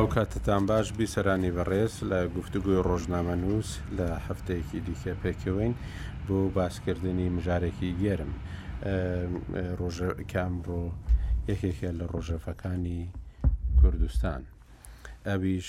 ئەوکاتەتان باش بیسەرانی بەڕێز لە گفتوگوی ڕۆژنامە نووس لە هەفتەیەکی دیکە پێکەوەین بۆ باسکردنی مژارێکی گێرم ڕۆژەکەم ڕۆ یەکێکە لە ڕۆژەفەکانی کوردستان ئەویش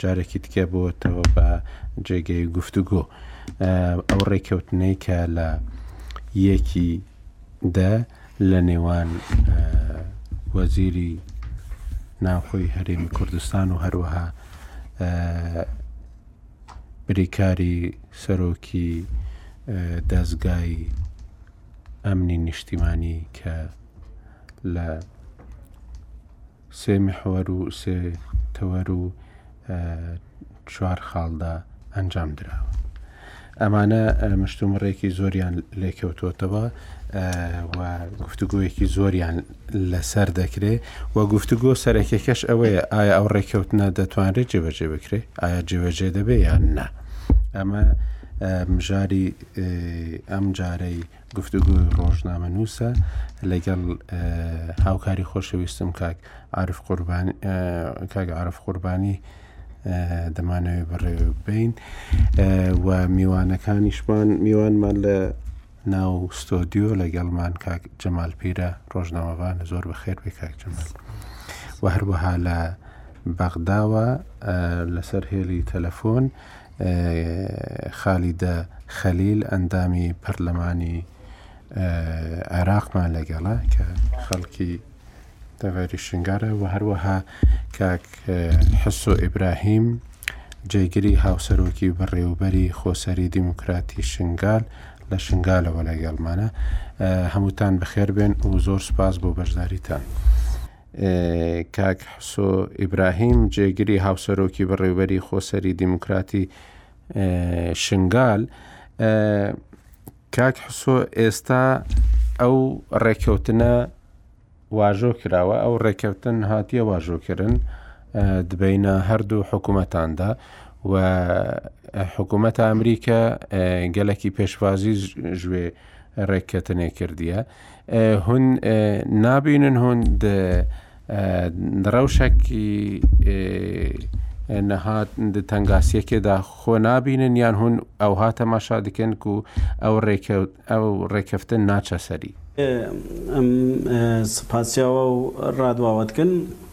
جارێکی تکە بۆتەوە بە جێگەی گفتوگۆ ئەو ڕێککەوتنەی کە لە یەکی دە لە نێوان وەزیری ناوخۆی هەرێمی کوردستان و هەروەها بریکاری سەرۆکی دەستگای ئەمنی نیشتیمانی کە لە سێ میحوەر و سێ تەوەر و چوار خاڵدا ئەنجام دراوە. ئەمانە مشتومڕێکی زۆریان لێکەوتوتەوە و گفتوگۆیەکی زۆریان لەسەر دەکرێ و گفتوگۆ سەرەکەکەش ئەوەیە ئایا ئەو ڕێککەوتنە دەتوانرێت جێبەجێ بکرێت ئایا جێبەجێ دەبێ یان نا ئەمە مژاری ئەم جارەی گفتوگۆی ڕۆژنامەنووسە لەگەڵ هاوکاری خۆشەویستم کاک عرف قوربان کاک عرف قوربانی دەمانەوێت بەڕێوە بین و میوانەکانیشمان میوانمان لە ناو ستۆدیۆ لەگەڵمان کاک جەمال پیرە ڕۆژنامەوان زۆر بەخێر بێ کاک جەمال و هەروەها لە بەغداوە لەسەر هێلی تەلەفۆن خالیدە خەلیل ئەندامی پەرلەمانی عێراقمان لەگەڵە کە خەڵکی تەڤەری شنگارە و هەروەها کاک حسۆ ئیبراهیم جێگری هاوسەرۆکی و بەڕێوبەری خۆسەری دیموکراتی شنگال لە شنگالەوە لەگەڵمانە هەمووتان بەخێربێن و زۆر سپاس بۆ بەشداریتان. کاک حسۆ ئیبراهیم جێگری هاوسەرۆکی بەڕێوبەری خۆسەری دیموکراتی شنگال کاک حسۆ ئێستا ئەو ڕێککەوتنە واژۆ کراوە ئەو ڕێککەوتن هاتیە واژۆکردن دبینە هەردوو حکوومەتاندا و حکوومەت ئەمریکا گەلکی پێشوازی ژێ ڕێککەتنێ کردیە هون نابینن هون د ڕەوشەک نەهات د تەنگاسیەکێدا خۆ نابینن یان هون ئەو هاتە ماشا دکن و ئەو ڕێکەوت ئەو ڕێکەفتن ناچە سەری ئەم سپاسیاوە و ڕادواوەتکن.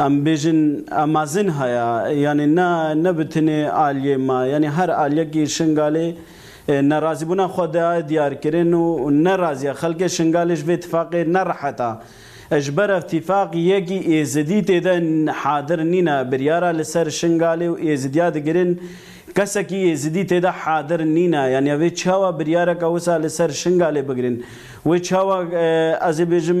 ئەم بێژن ئە مازن هەیە یانی نە نە بتنێ ئالیێ ما یانی هەر ئالیە کی شنگالێ نە رازی بونا خوە دە دیار کرێن و نە رازیە خەلکێ شنگالێش ڤێ تفاقێ نە رحەتە ئەژ بەرەڤ تیفاق یە کی ئێزدی تێدە حادر نینە بریارە لە سەر شنگالێ و ئێزدیا دگرن کەسە کی ئێزدی تێدە حادر نینە یانە ڤێ چاوە بریارە کە وسا لە سەر شنگالێ بگرن وێ چاوە ئەزێ بێژم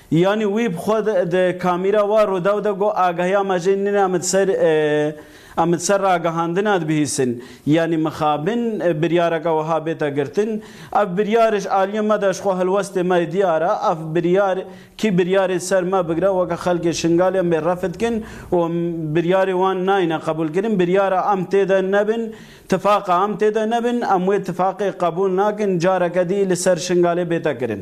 یانی ویب خۆ د کامیرا وا روداو دە گۆ ئاگهی ئاماژەی نن ئامد سەر ئامد سەر راگهاندناد بهیسن یانی مخابن بریارەگە وەها بێتە گرتن ئەڤ بریارش ئالیە مەدەش خۆ هەلوەستێ مای دیارە ئەڤ بریار کی بریارێ سەر مە بگرە وەگە خەلکێ شنگالیان بێ رەفت کن و بریارێ وان ناینە قەبول کرن بریارە ئام تێدە نەبن تفاقە ئام تێدە نەبن ئەموێ تفاقێ قەبول ناکن جارەکە دی لە سەر شنگالێ بێتە کرن.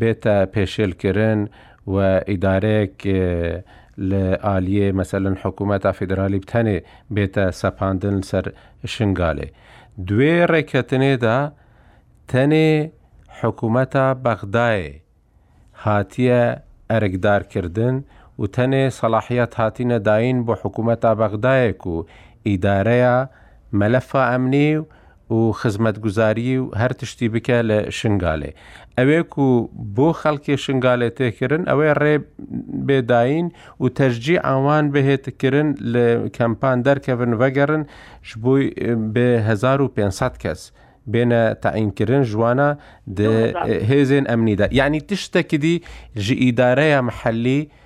بێتە پێشێل کرن و ئیدارەێک ل ئالیێ مەسەلەن حکومەتا فیدرالی بتەنێ بێتە سەپاندن ل سەر شنگالێ. دوێ رێککەتنێدا تەنێ حکومەتا بەغداێ هاتیە ئەرکدار کردن و تەنێ سەڵاحیەت هاتینە داین بۆ حکومەتا بەغداێ کوو ئیدارەێا مەلەفا ئەمنی و خزمەتگوزاری و هەر تشتی بکە لە شنگالێ ئەوێک و بۆ خەڵکی شنگالێ تێکردن ئەوەی ڕێ بێداین و تەرجی ئاوان بهێتکردن لە کەمپان دەرکەون وەگەڕن ji بۆی بێ 1500 کەس بێنە تاعینکردن ژوانە هێزێن ئەمنیدا یعنی تشتەکی دی ji ئیدارەیە محەلی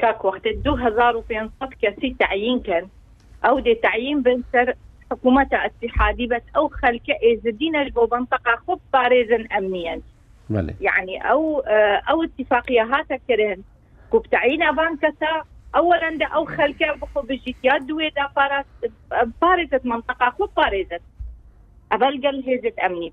کاک وەختێ دوو هەزار و پێنج سەد کەسی تەعیین کەن ئەو دێ تەعیین بن سەر حکوومەتە ئەتیحادی بەس ئەو خەلکە ئێزدینەش بۆ بەنتەقا خۆ بپارێزن ئەمنیەن یعنی ئەو ئەو ئەتیفاقیە هاتە کرێن گوپ تەعیین ئەڤان کەسە ئەوەرەندە ئەو خەلکە بخۆ بژیت یا دوێدا پاراست پارێزت منتەقا خۆ پارێزت ئەڤەل گەل هێزت ئەمنی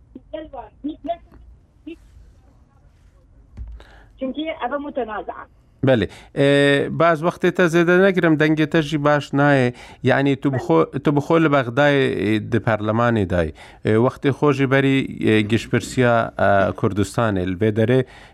بەێ باز وەختێتە زێدە نەگرم دەنگێتەژی باش نایە یعنی تو بخۆ لە بەغدای دی پەرلەمانی دای وەختی خۆشی بەری گشتپرسیە کوردستانی بێ دەرێ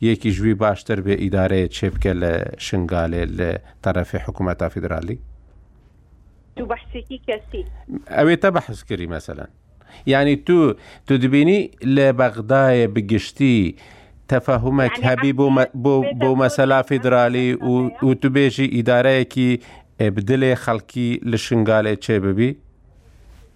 یەکی ژوی باشتر بێ ئیدارەێ چێ بکێ لە شنگالێ لە تەرەفێ حکومەتا فیدرالی؟ تو بەحسێکی کەسی. ئەوێ تە بەحس کری مەسەلەن. یانی تو تو دبینی لە بەغداێ بگشتی تەفەهومەک یعنی هەبی بۆ مە- عەقلێ بۆ بێ بۆ دەرکەوت مەسەلا نیە بەم فیدرالی و فەلسەفەیە؟ و تو بێژی ئیدارەیەکی ئێ بدلێ خەڵکی لە شنگالێ چێ ببی؟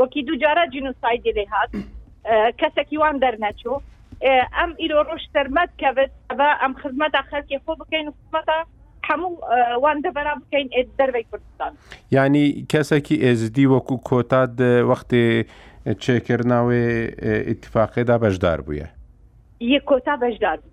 وەکی دوو جارە جینۆسایدی لێ هات کەسێکی وان دەرنەچوو ئەم ئیرۆ ڕۆژ سەرمەت کە بێت بە ئەم خزمەتە خەرکی خۆ بکەین و خزمەتە هەموو وان دەبەرا بکەین دەربەی کوردستان ینی کەسێکی ئێزدی وەکو کۆتاد وەختی چێکردناوێ ئیتفاقێدا بەشدار بووە یە کۆتا بەشدار بوو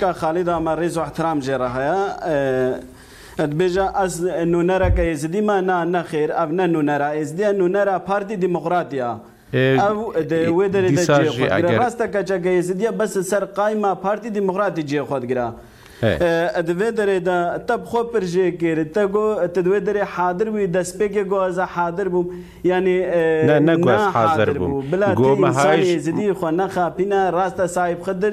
کاک خالید ئەمە ریز و احترام جێرە هەیە ئەت بێژە ئەز نونەرەکە ئێزدیمە نا نەخێر ئەڤ نە نونەرە ئێزدیە نونەرە پارتی دیموقراتیە ئەو دێ وێ دەرێ دە جێ خۆت گرە راستە کەچەکە ئێزدیە بەس سەر قایمە پارتی دیموقراتی جێ خۆت گرە ئەت وێ دەرێ دە تە بخۆ پرژێ کێر تە گۆ تە وێ دەرێ حادر بوی دەس پێکێ گۆ ئەزە حادر بوم یانی نە نە گۆ ئەز حازر بوم بلا تێ ئینسان ئێزدی خۆ نەخاپینە راستە سایب خدر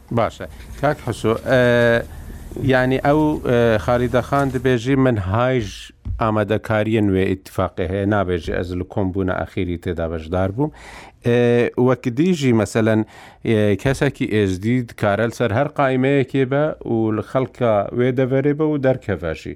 باشە کاک حسۆ یانی ئەو خالیدە خان دبێژی من هایژ ئامادەکاریە نوێ ئیتفاقی هەیە نابێژی ئەز لە کۆم بوونە ئەخیری تێدا بەشدار بووم وەک دیژی مەسەەن کەسێکی ئێزدی کارەل سەر هەر قایمەیەکێ بە و لە خەڵکە وێ دەڤەرێ بە و دەرکەڤژی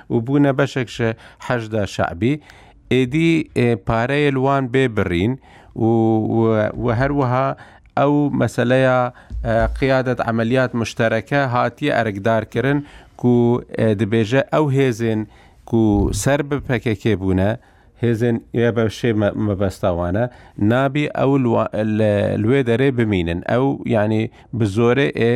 و بوونە بەشێک شە حەشدە شەعبی، ئێدی پارەیل وان بێ بڕین و و هەروەها ئەو مەسەلەیە قیادەت عەمەلیات مشتەرەکە هاتیە ئەرکدار کرن کو دبێژە ئەو هێزێن کو سەر بە پەکەکێ بوونە، هێزێن یە بە شێ مە مەبەستاوانە، نابی ئەو لوا لە لوێ دەێ بمینن ئەو یانی بزۆرێ ئێ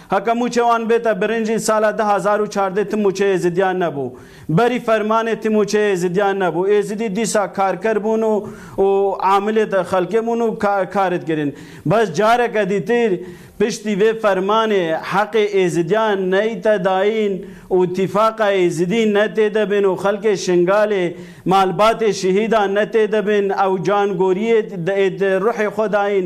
هەکە موچە وان بێتە برنج ی سالە دە هەزار و چاردە ت موچە ئێزدیان نەبوو بەری فەرمانێ ت موچە ئێزدیان نەبوو ئێزدی دیسا کارکەر بوون و و عاملێ ت خەلکێ بوون و کا کارت کرین بەس جارەکە دی تر پشتی ڤێ فەرمانێ حەقێ ئێزدیان نەی تە داین و تیفاقا ئێزدی نە تێ دە بێن و خەلکێ شنگالێ مالباتێ شهیدان نە تێ دە بێن ئەو جان گۆریێ ت روحێ خۆ داین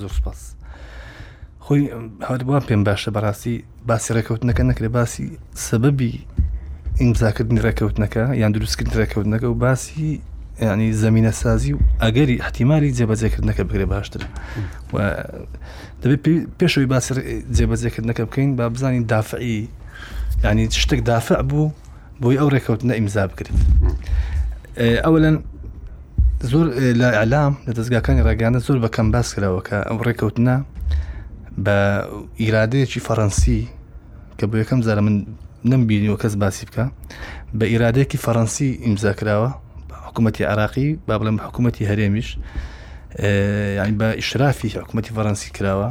زۆر سپاس خۆی هەروان پێم باشە بەڕاستی باسی ڕێکەوتنەکە نەکرێ باسی سەبەبی ئیمزاکردنی ڕێکەوتنەکە یان دروستکردن ڕێکەوتنەکە و باسی ینی زمینە سازی و ئەگەری احتیممالی جێبەجێکردنەکە بگرێ باشتر و دەبێت پێشەوەی باسی جێبەجێکردنەکە بکەین با بزانین دافعی ینی شتێک دافع بوو بۆی ئەو ڕێککەوتنە ئیمزا بکرێت ئەولەن زۆر لە ئەلام لە دەستگاکانی ڕێگانە زۆر بە کەم باس کراوەکە ئەم ڕێککەوتنە بە ئیرادەیەکی فەڕەنسی کە بۆ یەکەم زارە من نم بینیوە کەس باسی بکە بە ئیرادەیەکی فەڕەنسی ئیمزا کراوە حکوومەتتی عراقی با بڵێم حکوومەتتی هەرێمیش یعنی بە ئیشرافی حکوومەتتی فەڕەنسی کراوە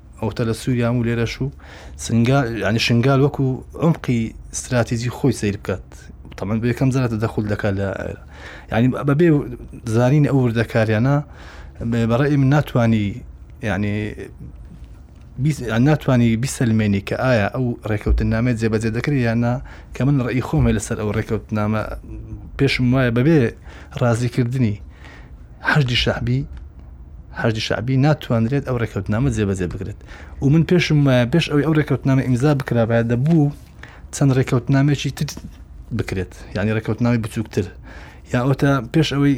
ئەوتە لە سووریام و لێرەش و ینی شنگال وەکو عمقی استراتیزی خۆی سیر بکات تەمەند بە یەکەم زارەتە دەخول دەکات لە ینی بەبێ زانین ئەو وردەکاریانە بەڕێ من ناتانی ینی ناتانی بیسەلمێنی کە ئایا ئەو ڕێکەوتن نامێت جێبەجێ دەکرێت یاننا کە من ڕێی خۆمێ لەسەر ئەو ڕێکەوت نامە پێشم وایە بەبێ ڕازیکردنی حەشدی شەعبی حەشدی شەعبی ناتوانرێت ئەو ڕێککەوتنامە جێبەجێ بکرێت و من پێشم وایە پێش ئەوی ئەو ڕێککەوتنامە ئیمزا بکرابایە دەبوو چەند ڕێککەوتنامێکی تر بکرێت یعنی ڕێککەوتناوی بچووکتر یا ئەوتە پێش ئەوەی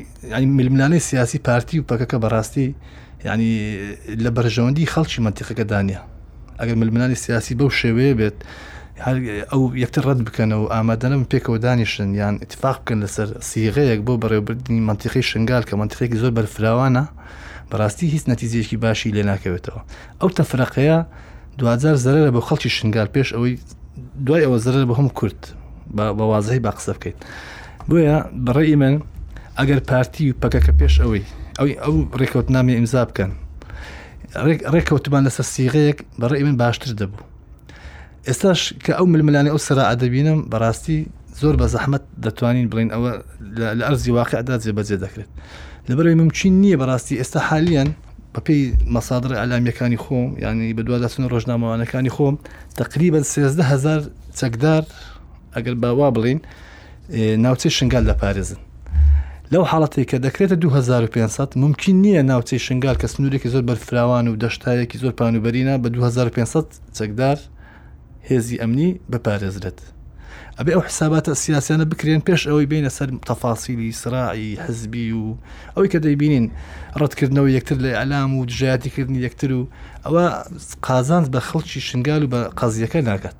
ململانەی سیاسی پارتی و پەکەکە بەڕاستی ینی لە بەرژەوەندی خەڵکی منتیقەکە دانە ئەگەر ململانی سیاسی بەو شێوەیە بێت ئەو یەکتر ڕەت بکەنەوە ئامادەنم پێکەوە دانیشن یان اتفاق بکەن لەسەر سیغەیەک بۆ بەڕێوبردننی منتیقی شنگال کە منتیقێکی زۆر بەرفراوانە بەڕاستی هیچ نەتیزیەکی باشی لێ ناکەوێتەوە ئەو تەفرەقەیە دوجار زەرە بۆ خەڵکی شنگال پێش ئەوەی دوای ئەوە زەرە بە هەم کورد بە وازهی با قسە بکەیت بۆیە بەڕێ من ئەگەر پارتی و پەکەکە پێش ئەوەی ئەوی ئەو ڕێکوتنامی ئیمزا بکەن ڕێککەوتمان لەسەر سیغەیەک بەڕێ من باشتر دەبوو ئێستاش کە ئەو ململانێ ئەو سەرا ئەدەبینم بەڕاستی زۆر بە زەحمت دەتوانین بڵین ئەوە لە ئەرزی واقعدا جێبەجێ دەکرێت لەبەرەوەی ممچین نییە بەڕاستی ئێستا حالیان بەپی مەسادڕ ئەلامیەکانی خۆم ینی بەدواداچون ڕۆژنامەوانەکانی خۆم تقریبا سێزدە هزار چەکدار ئەگەر باوا بڵین ناوچەی شنگال دەپارێزن لەو حاڵەتی کە دەکرێتە 2500 ممکن نییە ناوچەی شنگال کە سنوورێکی زۆر بەرفراوان و دەشتایەکی زۆر پانوبەرینە بە 2500 چەکدار هێزی ئەمنی بپارێزرێت ئەبێ ئەو حساباتە سیاسیانە بکرێن پێش ئەوەی بینە سەر تەفاسیلی سراعی حزبی و ئەوەی کە دەیبینین ڕەتکردنەوە یەکتر لە ئەلام و دژایەتیکردنی یەکتر و ئەوە قازانج بە خەڵکی شنگال و بە قەزیەکە ناکات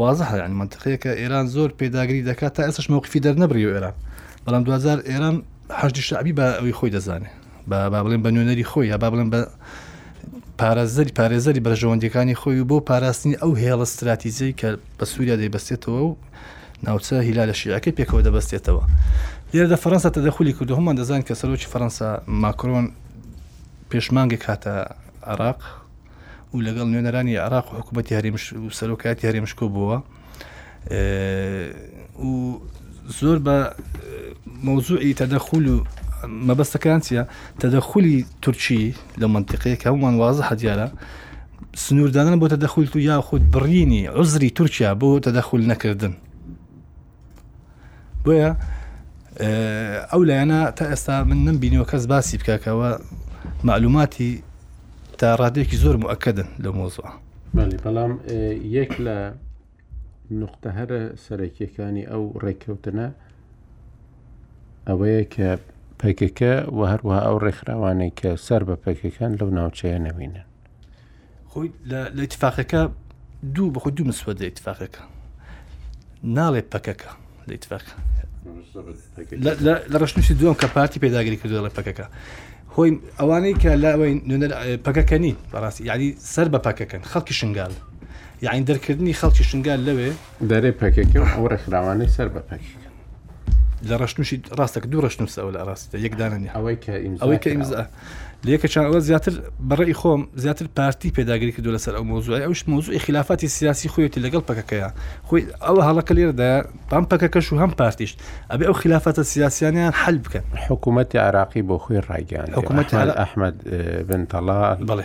وازحە یعنی منتقەیەکە ئێران زۆر پێداگری دەکات تا ئێسش مووقفی دەرنەبری و ئێران بەڵام دوزار ئێران حەشتی شعبی بە ئەوی خۆی دەزانێ بە با بڵێن بە نوێنەری خۆی یا با بڵێن بە پارێزەری پارێزەری بەرژەوەندەکانی خۆی و بۆ پاراستنی ئەو هێڵە استراتیزیی کە بە سووریا دەیبەستێتەوە و ناوچە هیلا لە شیعەکەی پێکەوە دەبەستێتەوە لێرەدا فەرەنسا تەدەخلی کردو هەمان دەزان کە سەرۆکی فەەنسا ماکرۆن پێشمانگێک کاتە عراق و لەگەڵ نوێنەرانی عراق و حکوومەتتی هەرێمش و سەرۆکاتی هەرێمش کۆ بووە و زۆر بە مەوزوعی تەدەخول و مەبەستەکان چیە تەدەخلی تورکی لە منتیقەیە کە هەمومان وازە حەدیارە سنووردانە بۆ تەدەخول و یاخود بڕینی عزری تورکیا بۆ تەدەخول نەکردن بۆیە ئەو لایەنە تا ئێستا من نم بینیەوە کەس باسی بکەکەەوە معلوماتی تا ڕادێکی زۆر مؤکدن لە مۆزوە بەڵام یەک لە نقطە هەرە سەرەکیەکانی ئەو ڕێککەوتنە ئەوەیە کە پێکەکە و هەروە ئەو ڕێکخراوانێک کە سەر بە پێکەکان لەو ناوچەیە نەبینن خۆی لە اتفاقەکە دوو بە خۆی دوو مسوەت لە اتفاقەکە ناڵێت پەکەکە لە اتفاق لە ڕشنوشی دوم کە پارتی پێداگری کردو لە پەکەکە هۆی ئەوانەی کە لاوەی نوێنەر پەکەکە نین بەڕاستی یعنی سەر بە پەکەکەن خەڵکی شنگال یعنی دەرکردنی خەڵکی شنگال لەوێ دەرێ پەکەکە و ئەو ڕێکخراوانەی سەر بە پەکەکە لە ڕشتنوشی ڕاستەکە دوو ڕشتنووس ئەو لە ڕاستە یەکداننی ئەوەی کە ئەوەی کە ئیمزا لەکە چاوە زیاتر بەڕێی خۆم زیاتر پارتی پێداگری کردو لەسەر ئەو مۆزوای ئەوش مۆزوی خلافاتی سیاسی خۆێتی لەگەڵ پەکەکەیە خۆی ئەوە هەڵەکە لێرەدا پام پەکەکەش و هەم پارتیش ئەبێ ئەو خلافاتە سیاسیانیان حل بکەن حکوومەتتی عراقی بۆ خۆی ڕایگەیان حکوومەت ئەحمد بنتەڵا بڵێ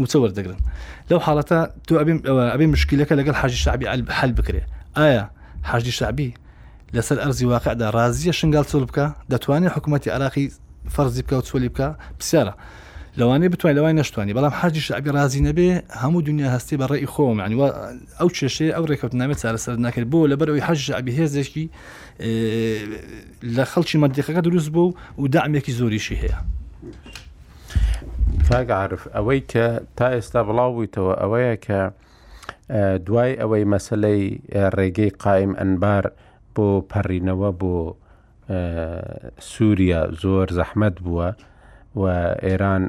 موچە وەردەگرن لەو حاڵەتە تو ئەبێ مشکلەکە لەگەڵ حاجی شعبی حل بکرێ ئایا حاجی شعبی لەسەر ئەرزی واقعدا رازیە شنگال چۆل بکە دەتوانێت حکوومەتتی عراقی فەرزی بکە و چۆلی بکە پرسیارە لەوانێ بتوانین لەوای نشتوانانی بەڵام حاجی شعبی رازی نەبێ هەموو دنیا هەستی بە ڕێی خۆم عنی ئەو کێشەیە ئەو ڕێکەوت نامێت چارەسەر ناکرێت بۆ لەبەر ئەوی حاج شعبی هێزێکی لە خەڵکی مەندیقەکە دروست بوو و دامێکی زۆریشی هەیە. کاک عرف ئەوەی کە تا ئێستا بڵاو بوویتەوە ئەوەیە کە دوای ئەوەی مەسلەی ڕێگەی قائیم ئەنبار بۆ پەڕینەوە بۆ سووریا زۆر زەحمەت بووە و ئێران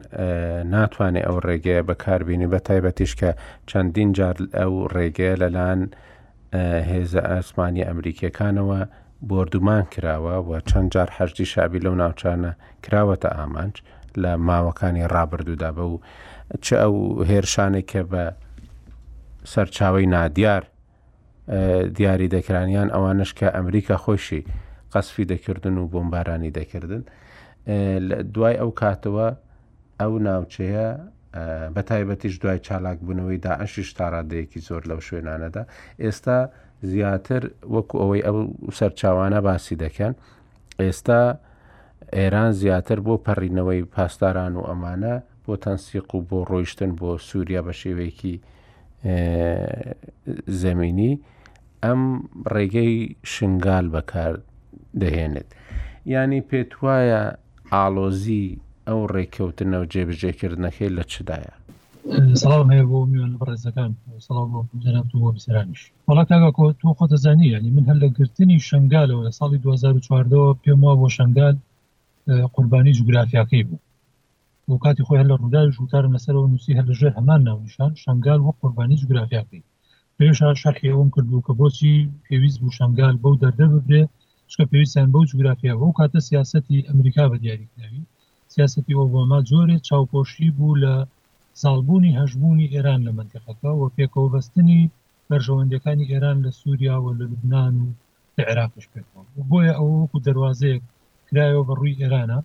ناتوانێت ئەو ڕێگەیە بەکاربیێنی بە تایبەتیش کە چەندین جار ئەو ڕێگەیە لەلاەن هێزە ئاسمانی ئەمریکیەکانەوە بۆردومان کراوە و چەند جار حەشدی شەعبی لەو ناوچانە کراوەتە ئامانج لە ماوەکانی ڕابردوودا بە و چ ئەو هێرشانێک کە بە سەرچاوی نادیار دیاری دەکرانیان ئەوانش کە ئەمریکا خۆشی قەسفی دەکردن و بۆمبارانی دەکردن دوای ئەو کاتەوە ئەو ناوچەیە بە تایبەتیش دوای چالاکبوونەوەی داعشیش تا ڕادەیەکی زۆر لەو شوێنانەدا ئێستا زیاتر وەکو ئەوەی ئەو سەرچاوانە باسی دەکەن ئێستا ئێران زیاتر بۆ پەڕینەوەی پاسداران و ئەمانە بۆ تەنسیق و بۆ ڕۆیشتن بۆ سووریا بە شێوەیەکی زەمینی ئەم ڕێگەی شنگال بەکار دەهێنێت ینی پێت وایە ئاڵۆزیی ئەو ڕێککەوتنە و جێبەجێکردنەکەی لە چدایە؟ سڵاوم هەیە بۆ میوانە بەڕێزەکان و سڵاو بۆ جەنابت و بۆ بیسەرانیش. وەڵا کاک ئاکۆ تۆ خۆت ئەزانی یانی من هەر لە گرتنی شەنگالەوە لە ساڵی دوو هەزار و چواردە وە پێم وابووە شەنگال قوربانی جوگرافیاکەی بوو و کاتی خۆی هەر لە ڕووداویش وتارم لەسەرەوە نووسی هەر لەژێر هەمان ناونیشان شەنگال وەک قوربانی جوگرافیاکەی پێشا شەرحی ئەوم کردو کە بۆچی پێویست بوو شەنگال بەو دەردە ببرێ چکە پێویستیان بەو جوگرافیا بۆ کاتە سیاستی ئەمریکا بە دیاری کراوی سیاستی ئۆباما جۆرێ چاوپۆشی بوو لە زاڵبوونی هەشبوونی ئێران لە منتیقەکە و پێکەوە بەستنی بەرژەوەندەکانی ئێران لە سووریا و لە لوبناان و لە عێراقش پێکەوە بۆیە ئەو وەکو دەواازەیەک کرایەوە بە ڕووی ئێرانە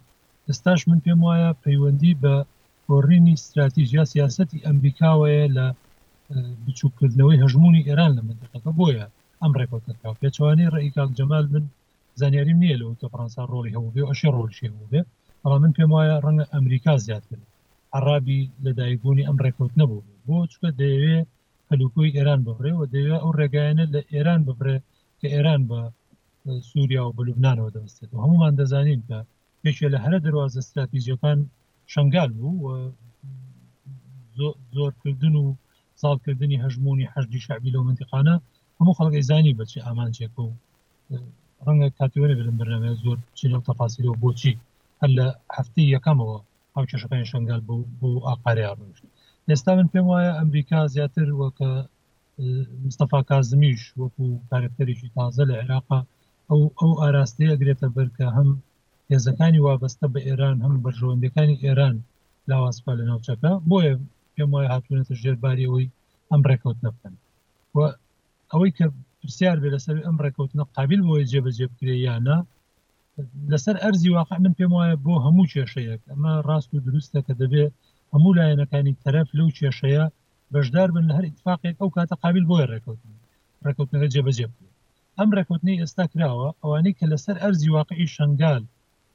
ئێستاش من پێم وایە پەیوەندی بە گۆڕینی ستراتیژیا سیاسەتی ئەمریکاوەیە لە بچووککردنەوەی هەژموونی ئێران لە مندەقەکە بۆیە ئەم ڕێکەوتە کرا پێچوانەی ڕێی کاک جەمال من زانیاریم نییە لەوەی کە فەرەنسا ڕۆڵی هەبووبێ و ئەشێ ڕۆڵشی هەبووبێ بەڵام من پێم وایە ڕەنگە ئەمریکا زیاتر عرابی لەدایکبوونی ئەم ڕێکەوت نەبوو بۆ چکە دەیەوێ هەلوکۆی ئێران ببرێ و دەیە ئەو ڕێگایانە لە ئێران ببرێ کە ئێران بە سووریا و بە لوبنانەوە دەبستێت و هەمومان دەزانین کە یەکێ لە هەرە دەروازە ستراتیژیەکان شەنگال بوو و زۆرکردن و زاڵکردنی هەژمونی حەشدی شعبی لەو منتیقانە هەموو خەڵگەی زانی بەچی ئامانجێکە و ڕەنگە کاتیوەێ بلم بەرنامە زۆر چین و تەفاسیرەوە بۆچی هەر لە هەفتی یەکەمەوە ئەو کێشەکانی شنگال بوو بۆ ئاقاریا ڕۆشت ئێستا من پێم وایە ئەمریکا زیاتر وەکە مستەفا کازمیش وەکو کارکتەرێکی تازە لە عێراقا ئەو ئەو ئاراستەیە ئەگرێتە بەر کە هەم هێزەکانی وابەستە بە ئێران هەم بەرژەوەندیەکانی ئێران لاواز بکات لە ناوچەکە بۆیە پێم وایە هاتوونەتە ژێر باری ئەوەی ئەم ڕێکەوتنە بکەن و ئەوەی کە پرسیار بێ لەسەر ئەم ڕێکەوتنە قابل بۆی جێبەجێ بکرێ یانە لەسەر ئەرزی واقع من پێم وایە بۆ هەموو کێشەیەک ئەمە ڕاست و دروستە کە دەبێ هەموو لایەنەکانی تەرەف لەو کێشەیە بەشدار بن لە هەر اتفاقێک ئەو کاتە قابل بۆیە ڕێکوتن ڕێکوتنەکە جێبەجێ بکرێت ئەم ڕێکەوتنەی ئێستا کراوە ئەوانەی کە لەسەر ئەرزی واقعی شەنگال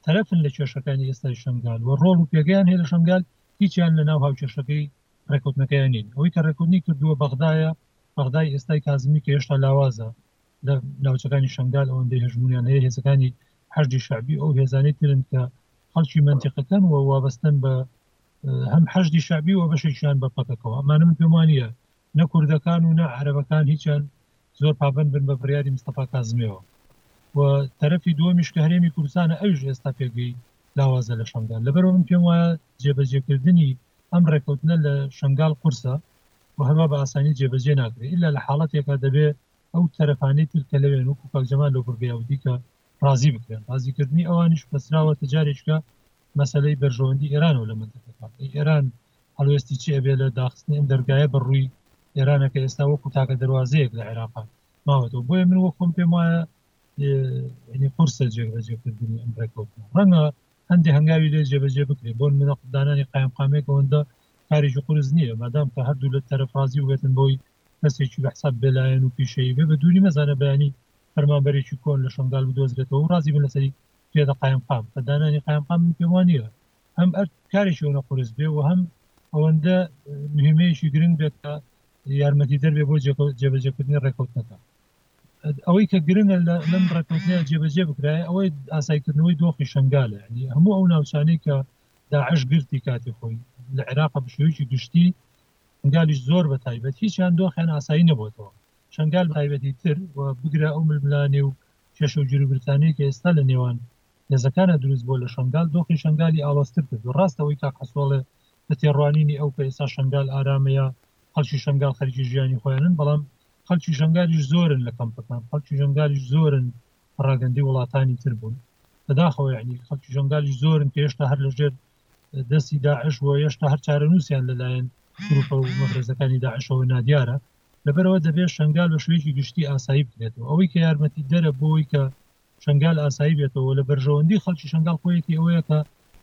تەرەفن لە کێشەکانی ئێستای شەنگال و ڕۆڵ و پێگەیان هەیە لە شەنگال هیچیان لە ناو هاوکێشەکەی ڕێکەوتنەکەیان نین ئەوەی کە ڕێکەوتنی کردووە بەغدایە بەغدای ئێستای کازمی کە هێشتا لاوازە لە ناوچەکانی شەنگال ئەوەندەی هەژمونیان هەیە هێزەکانی حەشدی شعبی ئەو هێزانەی ترن کە خەڵکی منتیقەکەن و وابەستن بە هەم حەشدی شعبی و بەشێکیان بە پەکەکەوە ئەمانە من پێم وانە نە کوردەکان و نە عەرەبەکان هیچیان زۆر پابەند بن بە بڕیاری مستەفا کازمیەوە و تەرەفی دووەمیش کە هەرێمی کوردستانە ئەویش ئێستا پێگەی لاوازە لە شەنگال لەبەرەوە من پێم وایە جێبەجێکردنی ئەم ڕێکەوتنە لە شەنگال قورسە و هەروا بە ئاسانی جێبەجێ ناکرێت ئللا لە حاڵەتێکا دەبێ ئەو تەرەفانەی تر کە لەوێن وەکو کاک جەمال لۆ بڕگەیا و دیکە ڕازی بکرێن ڕازیکردنی ئەوانیش بەسراوەتە جارێکیکە مەسەلەی بەرژەوەندی ئێرانەوە لە منتەقەکە ئێران هەڵوێستی چی ئەبێ لە داخستنی ئەم دەرگایە بەر ڕووی ئێرانە کە ئێستا وەکو تاکە دەروازەیەک لە عێراقا ماوەتەوە بۆیە من وە خۆم پێم وایە ینی قرسە جێبەجێکردنی ئەم ڕێککەوتنە ڕەنگە هەندی هەنگاوی لێ جێبەجێ بکرێت بۆن منە قودانانی قایم قامێک ئەوەندە کاریژو قرس نییە مادام کە هەردوو لە تەرەفرازی وێتن بۆی کەسێکی بەحساب بێلایەن و پیشەیی بێ بە دووری مەزانە بەیانی فەرمانبەرێکی کۆن لە شنگال بدۆزرێتەوە ڕازی بن لەسەری پێدە قایم قام کە دانانی قایم قام پێوانە هەم ئەرک کارێکی ئەوەنە قورس بێ و هەم ئەوەندە مهمەیەکی گرنگ بێت کە یارمەتی دەربێ بۆ جێبەجێکردنی ڕێکوتنەکە ئەوەی کە گرنگە لەم ڕێکوتنیان جێبەجێ بکرای ئەوەی ئاسایکردنەوەی دۆخی شنگالە ینی هەموو ئەو ناوچانەی کە داعش گرتی کاتی خۆی لە عێراق بشێوکی گشتی شنگالیش زۆر بە تایبەت هیچیان دۆخیان ئاسایی نەبووتەوە شنگال تایبەتی تر و بگرە ئەو ململانێ و کێشە و جروبرتانەی کە ئێستا لە نێوان لە زەکانا دروست بووە لە شەنگال دۆخی شەنگالی ئاڵۆزتر کردووە، ڕاستە ئەوەی کاک حەسۆڵێ بە تێڕوانینی ئەو کە ئێستا شەنگال ئارامە یا خەڵکی شەنگال خەریکی ژیانی خۆیانن بەڵام خەڵکی شەنگالیش زۆرن لە کەمپەکان خەڵکی شەنگالیش زۆرن پەڕاگەندەی وڵاتانی تر بوون بەداخەوە یعنی خەڵکی شەنگالیش زۆرن کە هێشتا هەر لەژێر دەستی داعش و هێشتا هەر چارەنووسیان لەلایەن گروپە و مەفرەزەکانی داعشەوە نادیارە لەبەرەوە دەبێت شنگال بە شوێکی گشتی ئاسایی بکرێتەوە ئەوەی کە یارمەتی دەرە بۆی کە شەنگال ئاسایی بێتەوە و لە بەرژەوەندی خەڵکی شەنگال خۆیەتی ئەوەیە کە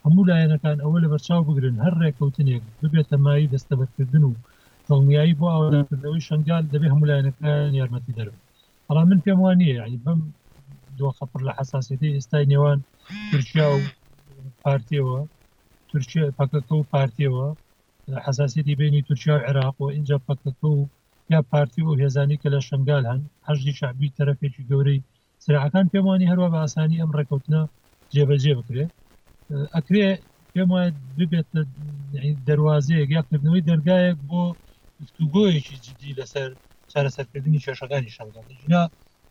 هەموو لایەنەکان ئەوە لەبەرچاو بگرن هەر ڕێکەوتنێک ببێتە مایەی دەستەبەرکردن و دڵنیایی بۆ ئاوەدانکردنەوەی شەنگال دەبێت هەموو لایەنەکان یارمەتیدەر بن بەڵام من پێم وا نییە یانی بەم دۆخە پڕ لە حساسیەتی ئێستای نێوان تورکیا و پارتیەوە تورکیا پەکەکە و پارتیەوە حساسیەتی بینی تورکیا و عێراق و اینجا پەکەکە و یا پارتی و هێزانی کە لە شنگال هەن حەژدی شعبی تەرەفێکی گەورەی سلاحەکان پێم وانیە هەروا بە ئاسانی ئەم ڕێکەوتنە جێبەجێ بکرێ ئەکرێ پێم وایە ببێت دەواازەیەک یا کردنەوەی دەرگایەک بۆ گفتوگۆیەکی جددی لەسەر چارەسەرکردنی کێشەکانی شەنگەڵ جنا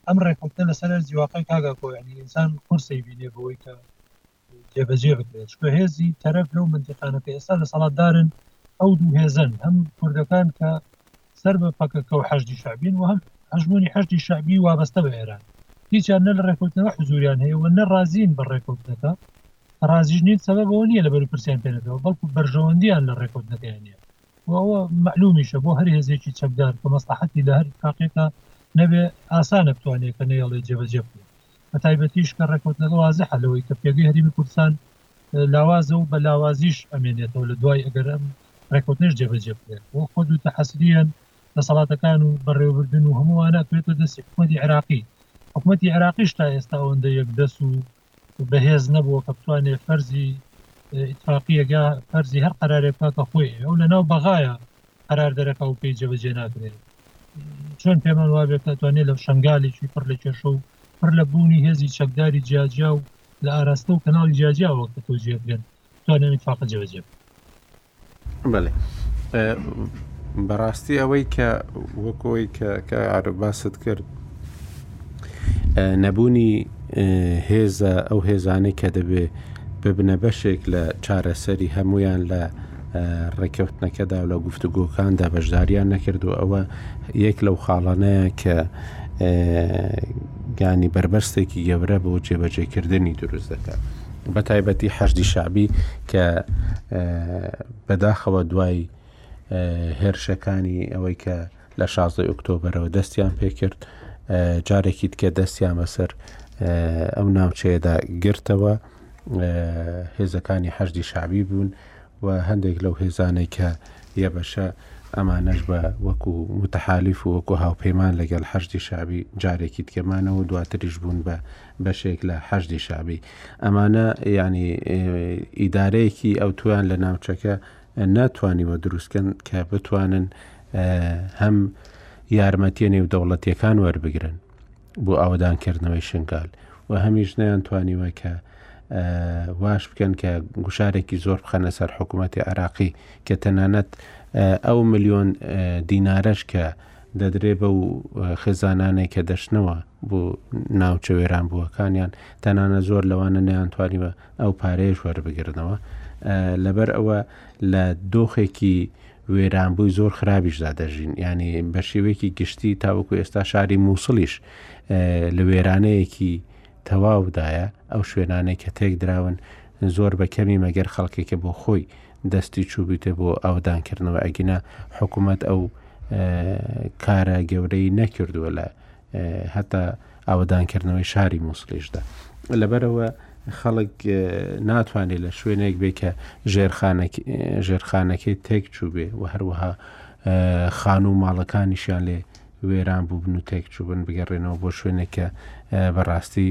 ئەم ڕێکوتە لەسەر جیواقعی کاگاکۆیانی ئینسان قرسی بینێ بۆی کە جێبەجێ بکرێت چونکە هێزی تەرەف لەو منتیقانە کە ئێستا دەسەڵاتدارن ئەو دوو هێزن هەم کوردەکان کە سەر بە پەکەکە و حەشدی شعبین و هەم هەژمونی حەشدی شعبی وابەستە بە ئێران هیچیان نە لە ڕێکوتنەوە حزوریان هەیە و نە ڕازین بە ڕێکوتنەکە ڕازیش نین سەبە بەوە نییە لە بەروپرسیان پێنەکەەوە بەڵکو بەرژەوەندیان لە ڕێکوتنەکەیان نیە وەوە معلومیشە بۆ هەر هێزێکی چەکدار کە مەسلحەتی لە هەر تاقیێکە نەبێ ئاسانە بتوانێت کە نەیەڵێ جێبەجێ بکرێت بە تایبەتیش کە ڕێککەوتنەکە وازحە لەوەی کە پێگەی هەرێمی کوردستان لاوازە و بە لاوازیش ئەمێنێتەوە لە دوای ئەگەر ئەم ڕێککەوتنش جێبەجێ بکرێت بۆ خۆ دوو تەحەسریەن دەسەڵاتەکان و بەڕێوەبردن و هەمووانە کرێتە دەستی حکومەتی عراقی حکوومەتتی عراقیش تا ئێستا ئەوەندە یەک دەس و بەهێز نەبووە کە بتوانێت فەرزی ئیتفاقیەکە فەرزی هەر قەرارێک بکە خۆی ئەو لە ناو بەغایە قەرار دەرەکە و پێی جێبەجێ ناکرێ. چۆن پێمان وابێ کە ئەتوانێ لە شەنگالێکی پڕ لە کێشە و پڕ لە بوونی هێزی چەکداری جیاجیا و لە ئاراستە و کەناڵی جیاجیاوە کە تەوجیە کرێن بتوانێ ئەم ئیتفاقە جێبەجێ بکەن. بەڵێ. بەڕاستی ئەوەی کە وەک ئەوەی کە کە عارەب باست کرد، نەبوونی هێزە ئەو هێزانەی کە دەبێ ببنە بەشێک لە چارەسەری هەمویان لە ڕێککەوتنەکەدا و لە گفتوگۆکاندا بەشداریان نەکرد و ئەوە یەک لەو خاڵانەیە کە گانی بەربەستێکی گەورە بۆ جێبەجێکردنی دروست دەکات. بە تایبەتی حەشدی شعبی کە بەداخەوە دوای هێرشەکانی ئەوەی کە لە شازدە ی ئۆکتۆبەرەوە دەستیان پێکرد جارێکی دیکە دەستیان بەسەر ئەو ناوچەیەدا گرتەوە هێزەکانی حەشدی شعبی بوون و هەندێک لەو هێزانەی کە یەبەشە ئەمانەش بە وەکو متحالیف و وەکو هاوپەیمان لەگەڵ حەشدی شعبی جارێکی دیکەمانەوە دواتریش بوون بە بەشێک لە حەشدی شعبی ئەمانە ینی ئیدارەیەکی ئەو تویان لە ناوچەکە ناتوانیوە دروستکەن کە بتوانن هەم یارمەتیە نێو دەوڵەتیەکان وەربگرن بۆ ئاوەدانکردنەوەی شنگال و هەمیش نیان توانیوە کە واش بکەن کە گوشارێکی زۆر بخەنە سەر حکوومەتتی عراقی کە تەنانەت ئەو ملیۆن دینارەش کە دەدرێ بە و خێزانانێک کە دەشتنەوە بۆ ناوچە وێران بووەکانیان تەنانە زۆر لەوانە نیان توانیوە ئەو پارەیەش وەربگرنەوە لەبەر ئەوە لە دۆخێکی وێرانبووی زۆر خراپیشدا دەژین ینی بە شێوەیەکی گشتی تاوەکو ئێستا شاری مووسڵیش لە وێرانەیەکی تەواودایە ئەو شوێنانەی کە تێک دراون زۆر بە کەمی مەگەر خەڵکێکە بۆ خۆی دەستی چوبیتە بۆ ئاودانکردنەوە ئەگینا حکوومەت ئەو کارە گەورەی نەکردووە لە هەتا ئاوەدانکردنەوەی شاری مووسڵیشدا لەبەرەوە خەڵک ناتوانێت لە شوێنێک بێ کە ژێرخانەکەی تێک چوو بێ و هەروەها خان و ماڵەکانیشیان لێ وێران بووبن و تێک چوبن بگەڕێنەوە بۆ شوێنێکە بەڕاستی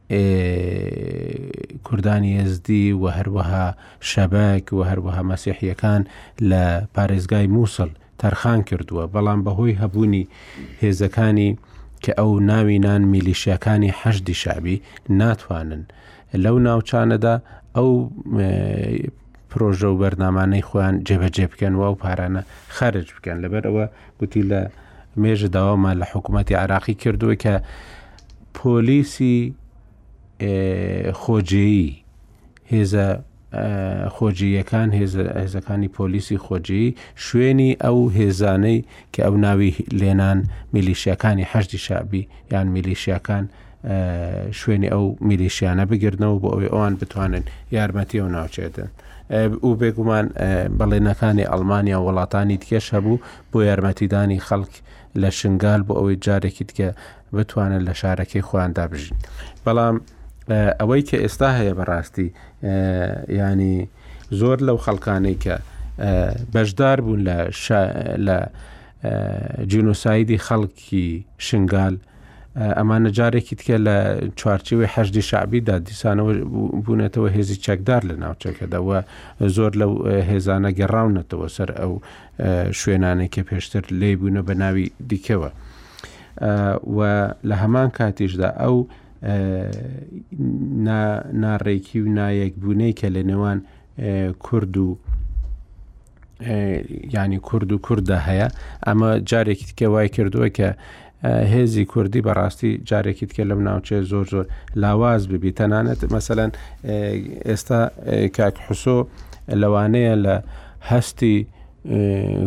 کوردانی ئێزدی و هەروەها شەبەک و هەروەها مەسیحیەکان لە پارێزگای مووسڵ تەرخان کردووە بەڵام بەهۆی هەبوونی هێزەکانی کە ئەو ناوی نان میلیشیاکانی حەشدی شعبی ناتوانن لەو ناوچانەدا ئەو پرۆژە و بەرنامانەی خۆیان جێبەجێ بکەن و ئەو پارانە خەرج بکەن لەبەر ئەوە گوتی لە مێژە داوامان لە حکوومەتتی عراقی کردووە کە پۆلیسی خۆجێیی هێزە خۆجێیەکان هێزەکانی پۆلیسی خۆجێی شوێنی ئەو هێزانەی کە ئەو ناوی لێنان میلیشیەکانی حەشتی شعبی یان میلیشیەکان شوێنی ئەو میلیشیانە بگردنەوە بۆ ئەوی ئەوان بتوانن یارمەتی و ناوچێتن. و بێگومان بەڵێنەکانی ئەلمانیا و وڵاتانی دیکەش هەبوو بۆ یارمەتیدانی خەڵک لە شنگال بۆ ئەوەی جارێکی دیکە بتوانن لە شارەکەی خۆیاندا بژین بەڵام ئەوەی کە ئێستا هەیە بەڕاستی ینی زۆر لەو خەڵکانەی کە بەشدار بوون لە لە جینۆسایدی خەڵکی شنگال ئەمانە جارێکی تکە لە چوارچەوەی حەشدی شعبیدا دیسانەوە بوونەتەوە هێزی چەکدار لە ناوچەکەداوە زۆر لەو هێزانە گەڕاونەتەوە سەر ئەو شوێنانێک کە پێشتر لێ بوونە بە ناوی دیکەوە. و لە هەمان کاتیشدا ئەو ناڕێکی و نایەکبوونەی کە لە نێوان کورد و ینی کورد و کورددا هەیە ئەمە جارێکی تکە وای کردووە کە هێزی کوردی بەڕاستی جارێکی تکە لەم ناوچێ زۆر زۆر لاواز ببی تەنانەت مەسەەن ئێستا کاک حوسۆ لەوانەیە لە هەستی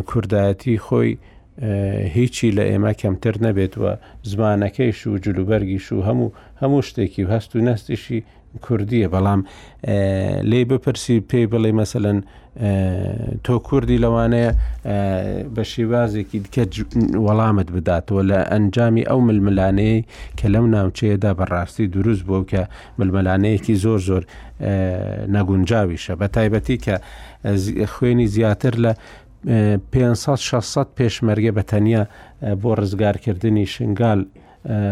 کوردایەتی خۆی هیچی لە ئێمە کەمتر نەبێت و زمانەکەیش و جلوبەرگیش و هەموو هەموو شتێکی و هەست و نەستیشی کوردیە بەڵام لی بپرسی پێی بڵێ مەسەن تۆ کوردی لەوانەیە بە شێوازێکی دیکە وەڵامت بداتەوە لە ئەنجامی ئەو ململانەیە کە لەم ناوچەیەدا بەڕاستی دروست بوو کە ململانەیەکی زۆر زۆر نەگونجاویشە بە تایبەتی کە خوێنی زیاتر لە پێنج سەد شەش سەد پێشمەرگە بە تەنیا بۆ ڕزگارکردنی شنگال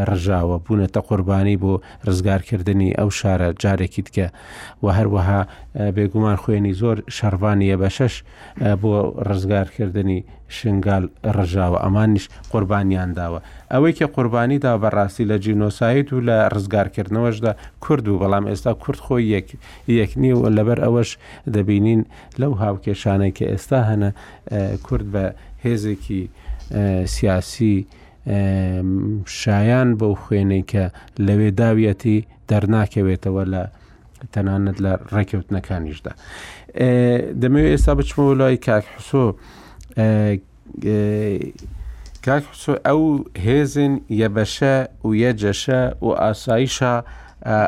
ڕژاوە بوونەتە قوربانی بۆ ڕزگارکردنی ئەو شارە جارێکی دیکە و هەروەها بێگومان خوێنی زۆر شەڕڤانیە بە شەش بۆ ڕزگارکردنی شنگال ڕژاوە ئەمانیش قوربانیان داوە ئەوەی کە قوربانی دا بەڕاستی لە جینۆسایت و لە ڕزگارکردنەوەشدا کورد و بەڵام ئێستا کورد خۆی یەک یەکنی و لەبەر ئەوەش دەبینین لەو هاوکێشانەی کە ئێستا هەنە، کورد بە هێزێکی سیاسی شایان بەو خوێنەی کە لەوێ داویەتی دەرناکەوێتەوە لە تەنانەت لە ڕێککەوتنەکانیشدا دەمەوێت ئێستا بچمەوە لای کاک حسۆ کاک حسۆ ئەو هێزن یەبەشە و یە جەشە و ئاسایشە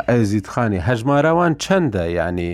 ئەزیدخانی هەژماراوان چەندە ینی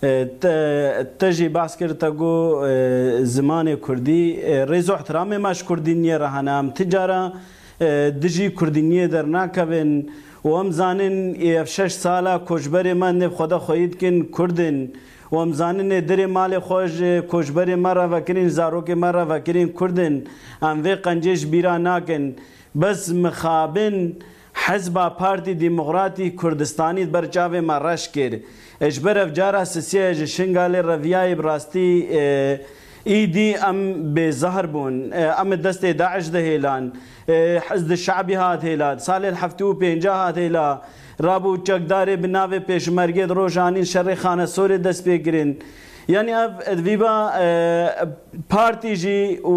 تە ژی باس کر تە گو زە مانێ کوردی ری زو حترا مێ ماش کوردی نیە رە هە نام تی جا رە دژی کوردی نیە دە رنا کە ن وم زانن ی ە شش سالە کوچبە رێ مە نێ خودە خویی دکن کوردن وم زانن ێ درێ مالێ خوش کوچبە رێ مە رە ڤە کرین زارو کێ مە رە ڤە کرین کوردن ئەم ێ قە نجێش بیرا ناکن بس مخابن حزبا پارتی دیموغراتی کوردستانیت بەر چاڤێ مە رەش کیر ئێژ بەرەڤ جارا سسیەێ ژ شنگالێ رەڤیایب راستی ئی دی ئەم بێ زەهر بوون ئە م دەستێ داعش دە هێلان حسد شعبی هات هێلاد سالێل حەفتوو و پێنجا هات هێلا را بوو چەکدارێ بە ناڤێ پێشمەرگێت رۆژانین شەرێ خانە سۆرێ دەس پێ کرین یانی ئەڤ ڤیبا پارتی ژی و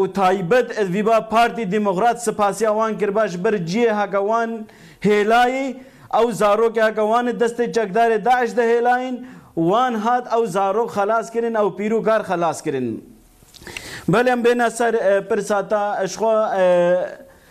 و تایبەت ڤیبا پارتی دیموغرات سپاسی ئەوان کرد باش بر جیێ هەگە وان هێلایی ئەو زارۆکێ هەگە وانت دەستێ چەکدارێ داعش دە هێلایین وان هات ئەو زارۆک خەلاس کرین ئەو پیر و کار خەلاس کرین بەلێن بێنە سەر پرسا تا ئەشخوا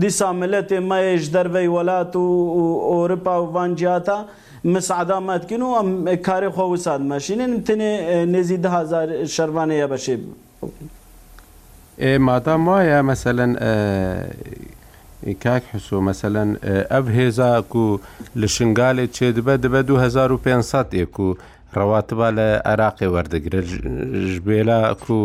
دیسا ملەتێ مەێژ دەرڤەی وەلات و ئۆرپا و ڤان جیاتا مسعدا مەدکن و ئەم کارێ خوە وساد مەشینن، تنێ نێزی دە هازار شەرڤانێ یە بەشێ بوو. ئێ مادام وایە مەسەلەن کاک حسۆ مەسەلەن ئەڤ هێزا کو لە شنگالێ چێ دبە دبە دوو هەزار و پێنج سەد ئێ کو ڕەواتبا لە عێراقی وەردەگرە ژبێلا کو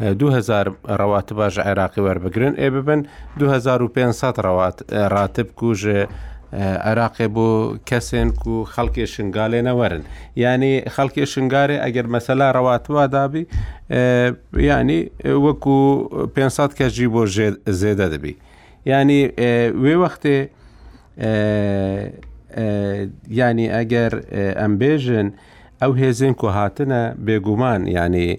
2000 ڕەوات باش عێراقی وەربگرن ئێ ببن 2500 ڕەوات ڕاتب کوژێ عێراقێ بۆ کەسێن و خەڵکی شنگالێ نەوەرن ینی خەڵکی شنگارێ ئەگەر مەسەلا ڕەواتوا دابی ینی وەکو 500 کەژی بۆ زێدە دەبی ینی وێ وەختێ یانی ئەگەر ئەم بێژن ئەو هێزن کو هاتنە بێگومان یانی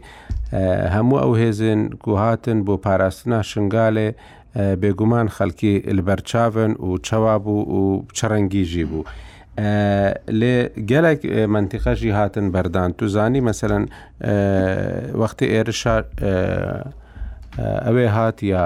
هەموو ئەو هێزن کو هاتن بۆ پاراستنا شنگالێ بێگومان خەلکی لبەرچاون و چوا بوو و چڕەنگیژی بوو. لێ گەلک منتیقەژی هاتن بەردان توزانی مەسەن وەختی ئێرشا ئەوێ هات یا.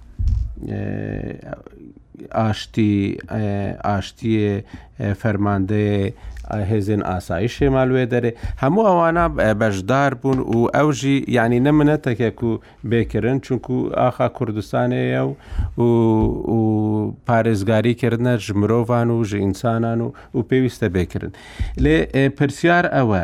ئاشتی ئاشتیێ فەرماندەیێ هێزێن ئاسایشێ مالوێ دەێ هەموو ئەوانە بەشدار بوون و ئەوژی ینی نەمنەتەکێک و بێکردن چونکو ئاخا کوردستانەیە و و پارێزگاریکردە ژ مرۆڤان و ژ ئینسانان و و پێویستە بێکردن لێ پرسیار ئەوە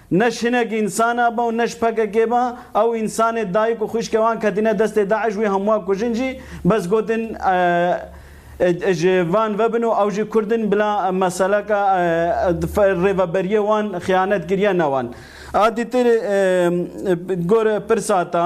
نە شنەگ ئینسانە بە و نەش پەکەکێ بە، ئەو ئینسانێ دایک و خوشکێ وان کەتینە دەستێ داعش وی هەمووە کوژن ژی بەس گۆتن ئج وان ڤەبن و ئەوژی کوردن بلا مەسەلە کە رێڤەبەریێ وان خیانەت کریە نەوان ئادی تر گۆر پرسا تە.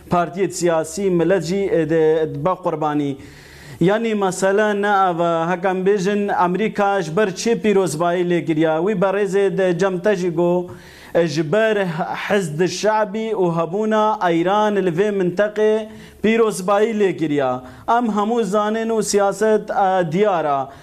پارتیەت سیاسی ملە جی ئێدێت بە قوربانی یانی مەسەلە نە ئەڤە هەکەم بێژن ئەمریکاش بەر چێ پیرۆزبایی لێ کریا وی بەڕێزێد جەم تەژی گۆ ژ بەر حسد شعبی و هەبوونا ئەیران لە ڤێ منتەقێ پیرۆزبایی لێ کریا ئەم هەموو زانێن و سیاسەت دیارە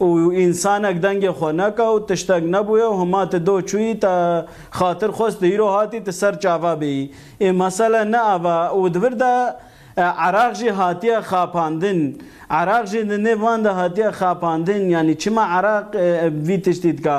و ئینسانەک دەنگێ خۆ نەکا و تشتەک نەبویە و هما ت دو چوی تە خاتر خوس ت هیرو هاتی ت سەر چاڤا بێی؟ ئێ مەسەلە نە ئەڤە و دبر دە عراق ژی هاتیە خاپاندن، عراق ژی دنێ بان دە هاتیە خاپاندن، یانی چما عراق ڤی تشتی دکا؟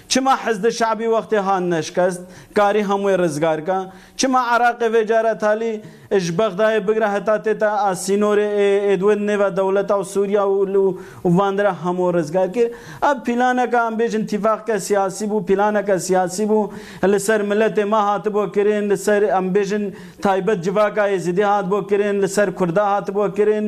چما حشد شعبی وەختێ هاتنە شکەست کاری هەمووی رزگار کا؟ چما عراقێ ڤێجارە تالی ژ بەغدایێ بگرە هەتا تێتە ئا سینۆرێ ئێ ئێدوێت نێڤە دەولەتا و سوریا و لو و ڤاندرە هەموو رزگار کیر؟ ئا پیلانەکە ئەمبێژن تیفاقکە سیاسی بوو پیلانەکە سیاسی بوو لە سەر ملەتێ ما هاتبوە کرێن لە سەر ئەمبێژن تایبەت جڤاکا ئێزیدی هاتبوە کرێن لە سەر کوردا هاتبوە کرێن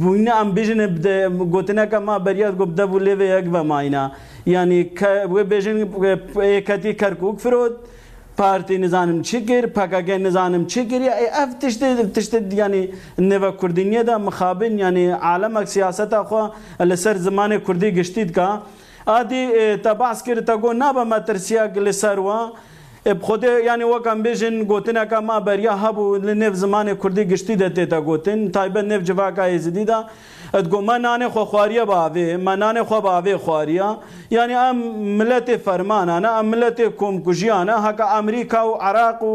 بوینە ئەم بیژنە بدە گوتنەکە ما بەریاد گو بدە بوو لێێ یەک بە ماینە یعنی وێ بێژن کەتی کەرکک فرۆت پارتی نزانم چی کرد پەکەکە نزانم چی کرد ئەی ئەف تشت تشت ینی نێوە کوردینیەدا مخابن ینی عالەمەک سیاسەتا خۆ لەسەر زمانێ کوردی گشتیت کا ئادی تە بەعس کردتە گۆ نابە مەترسیەک لە سەر وە ب خۆدێ یانی وەک ئەمبێژن گۆتنەکە ما بەریا هەبوو لە نێڤ زمانێ کوردی گشتی دە تێتە گۆتن تایبەت نێڤ جڤاکا ئێزیدی دا ئەت گۆ مە نانێ خۆ خواریە بە ئاڤێ مە نانێ خۆ بە ئاڤێ خواریە یانی ئە ملەتێ فەرمانانە ئە ملەتێ کۆمکوژیانە هەکە ئەمریکا و عراق و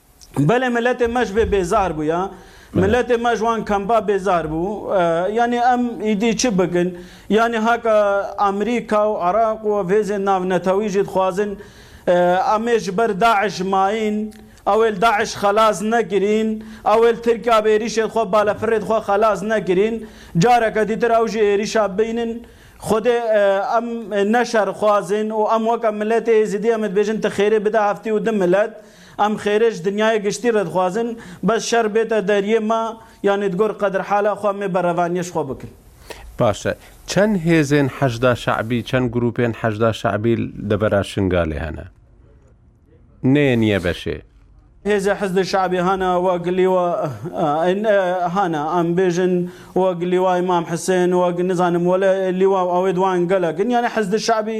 بەلێ ملەتێ مەش بێ بێزار بویە ملەتێ مەش وان کەمبا بێزار بو یانی ئەم ئیدی چ بکن یانی هاکا ئەمریکا و عراق و ڤێزێ ناڤ نەتەوی ژید خوازن ئەمێ ژ بەر داعش ماین ئەوێل داعش خەلاس نەکرین ئەوێل ترکیا بێ ئێریشێد خۆ بالە فرێد خۆ خەلاس نەکرین جارەکە دیتر ئەو ژێ ئێریشا بینن خودێ ئەم نەشەر خوازن و ئەم وەکە ملەتێ ئێزیدی ئەمەد بێژن تخێرێ بدا هەفتی و دم ملەت ئەم خێرێش دنیایێ گشتی رێدخوازن بەس شەر بێتە دەریێ ما یانی دگۆر قەدر حالا خوا مێ بە رەڤانیێش خۆ بکن. باشە چەن هێزێن حەشدا شەعبی چەن گروپێن حەشدا شەعبی لە بەرا شنگالێ هەنە؟ نێ نیە بەشێ. هێزێ حەشد شەعبی هەنە وەگ لیوا ئەین هەنە ئەم بێژن وەگ لیوای مام حسێن وەگ نزانم وەلێ لیوا و ئەوێد وان گەلەگن یانی حەشد شەعبی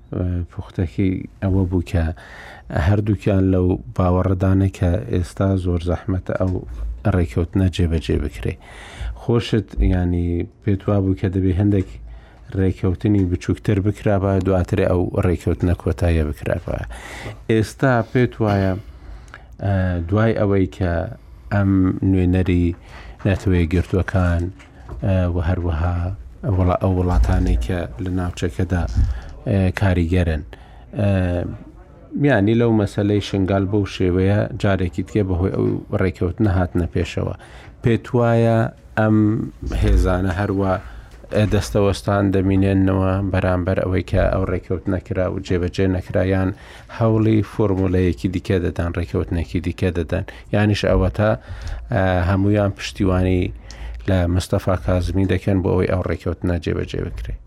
پوختەکەی ئەوە بوو کە هەردووکیان لەو باوەڕدانە کە ئێستا زۆر زەحمەتە ئەو ڕێککەوتنە جێبەجێ بکرێ خۆشت ینی پێت وا بوو کە دەبێ هەندێک ڕێککەوتنی بچووکتر بکرابە دواتر ئەو ڕێککەوتنە کۆتاییە بکرابە ئێستا پێت وایە دوای ئەوەی کە ئەم نوێنەری نەتەوەی گرتوەکان و هەروەها وڵا ئەو وڵاتانەی کە لە ناوچەکەدا کاریگەرن میانی لەو مەسلەی شنگال بەو شێوەیە جارێکی تکێ بەهۆی ئەو ڕێکەوت نەهاتنە پێشەوە پێت وایە ئەم هێزانە هەروە دەستەوەستان دەمینێنەوە بەرامبەر ئەوەی کە ئەو ڕێکەوت نەکرا و جێبەجێ نەکرایان هەوڵی فۆرمولەیەکی دیکە دەدەن ڕێکەوتنێکی دیکە دەدەن یانیش ئەوەتا هەمویان پشتیوانی لە مستەفا کازمی دەکەن بۆ ئەوەی ئەو ڕێکەوتنە جێبەجێ بکرێت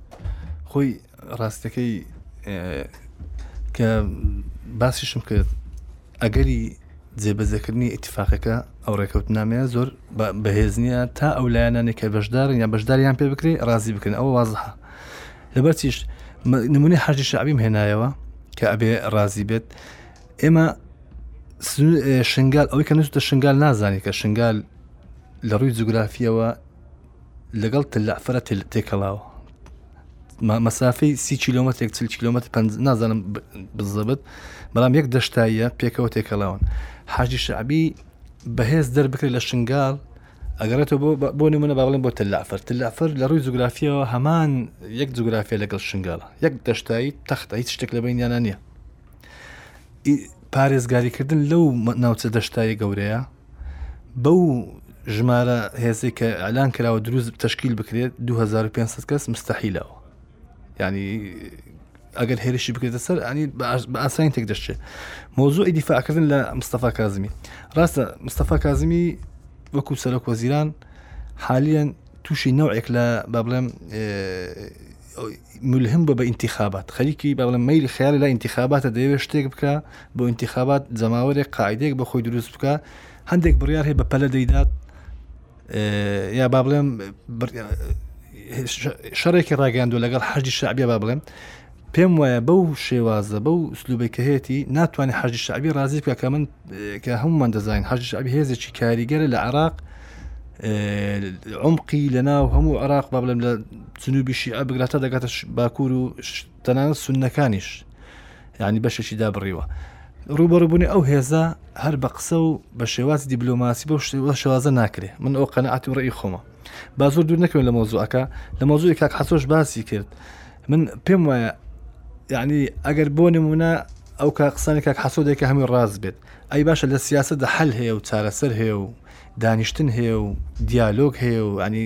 خۆی ڕاستەکەی کە باسیشم کرد ئەگەری جێبەجەکردنی ئیتفاقەکە ئەو ڕێکەوت نامەیە زۆر بەهێزنیە تا ئەو لایەنانێک کە بەشدارن یا بەشداریان پێ بکرێ ڕازی بکەن ئەوە وازحە لەبەر چیش نمونی حەشی شعبیم هێنایەوە کە ئەبێ ڕازی بێت ئێمە شنگال ئەوەی کە نووسە شنگال نازانانی کە شنگال لە ڕووی جوگرافیەوە لەگەڵ تلعفرە تێکەڵاوە مەسافەی سی کیلومتر چل کیلومتر نازانم بزەبت بەڵام یەک دەشتاییە پێکەوە تێکەڵاون حاجی شعبی بەهێز دەربکرێت لە شنگال ئەگەڕێتەوە بۆ بۆ نمونە با بڵێن بۆ تەلافەر تلافەر لە ڕووی جوگرافیەوە هەمان یەک جوگرافیا لەگەڵ شنگاڵە یەک دەشتایی تەختە هیچ شتێک لە بینیانە نییە پارێزگاریکردن لەو ناوچە دەشتایی گەورەیە بەو ژمارە هێزێک کە ئەلان کراوە دروست تشکیل بکرێت 2500 کەس مستحیلەوە ینی ئەگەر هێرشی بکرێتە سەر ئەنی بە ئاسانی تێک دەشتێت مۆزوعی دیفاعکردن لە مستەفا کازمی ڕاستە مستەفا کازمی وەکو سەرۆک وەزیران حالیان تووشی نەوەک لە با بڵێم ملهم بە بە ئینتیخابات خەریکی با بڵێم مەیل خیال لە ئینتیخاباتە دەیەوێت شتێک بکە بۆ ئینتیخابات جەماوەێک قاعدێک بە خۆی دروست بکە هەندێک بڕیار هەیە بە پەلە دەیدات یا با بڵێم شەڕێکی ڕاگەاندو لەگەڵ حەجی شعبە با بڵێم پێم وایە بەو شێوازە بەو سلوبێکەهەیەی ناتوانانی حەج شعبی ڕازی بکە کە من کە هەمومان دەزانین حەج شعبی هێزێکی کاریگەرە لە عراق عمقی لەناو هەموو عراق با بڵێم لە جنوبیشی ئە بگراتە دەگاتە باکوور و تەنان سونەکانیش یعنی بەشێکی دابڕیوە ڕوبەڕبوونی ئەو هێزە هەر بە قسە و بە شێواز دیبلۆماسی بە شێوە شێوازە ناکرێت من ئەو قەنەعات و ڕێی خۆمە با زۆر دوور نەکەوێت لە مۆزوعەکە لە مۆزوعی کاک حەسۆش باسی کرد من پێم وایە یعنی ئەگەر بۆ نمونە ئەو کا قسانی کاک حەسۆدێکە هەمووی ڕاز بێت ئەی باشە لە سیاست دە حل هەیە و چارەسەر هەیە و دانیشتن هەیە و دیالۆگ هەیە و ئەنی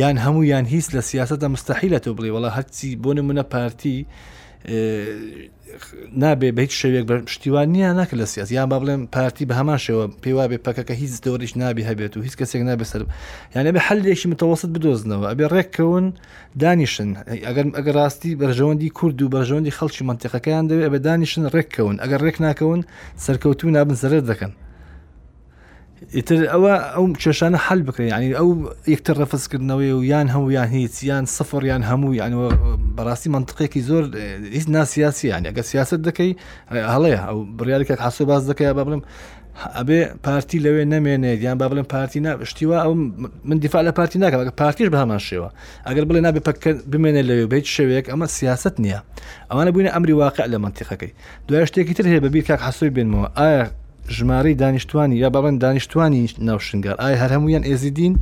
یان هەموو یان هیچ لە سیاستە مستحیلە تۆ بڵێ وڵا هەرچی بۆ نمونە پارتی نابێ بە هیچ شوێک بە پشتیوان نییە ناکە لە سیاسی یان با بڵێن پارتی بە هەمان شێوە پێی وابێ پەکەکە هیچ دەوریش نابێ هەبێت و هیچ کەسێک نابێ سەر یانە بە حلێکی متەوەست بدۆزنەوە ئەبێ ڕێککەون دانیشن ئەگەر ئەگەر ڕاستی بەرژەوەندی کورد و بەرژەوەندی خەڵکی منتیقەکەیان دەوێت بە دانیشن ڕێککەون ئەگەر ڕێک ناکەون سەرکەوتو نابن زەرەر دەکەن ئیتر ئەوە ئەو کێشانە حل بکەین ینی ئەو یەکتر ڕفزکردنەوەی و یان هەموو یان هیچ یان سفر یان هەموو یان بەڕاستی منطقێکی زۆر هیچ ناسیاسی یان ئەگە سیاست دەکەی هەڵەیە ئەو بڕارێکێک حسو باز دەکەی با بڵم ئەبێ پارتی لەوێ نەمێنێت یان با بڵێن پارتی ناشتیوە ئەو من دیفاع لە پارتی ناکەم پارتیش بە هەمان شێوە ئەگەر بڵێ نابێ پکە بمێنێت لەوێ بیت شوێک ئەمە سیاست نییە ئەوانە بووینە ئەمری واقع لە منتیقەکەی دوایە شتێکی تر هەیە بەبیر کاک حەسۆی بێنمەوە ئایا ژمارەی دانیشتوانی یا بەڵێن دانیشتوانی ناوشنگار ئایا هەر هەمویان ئێزیدین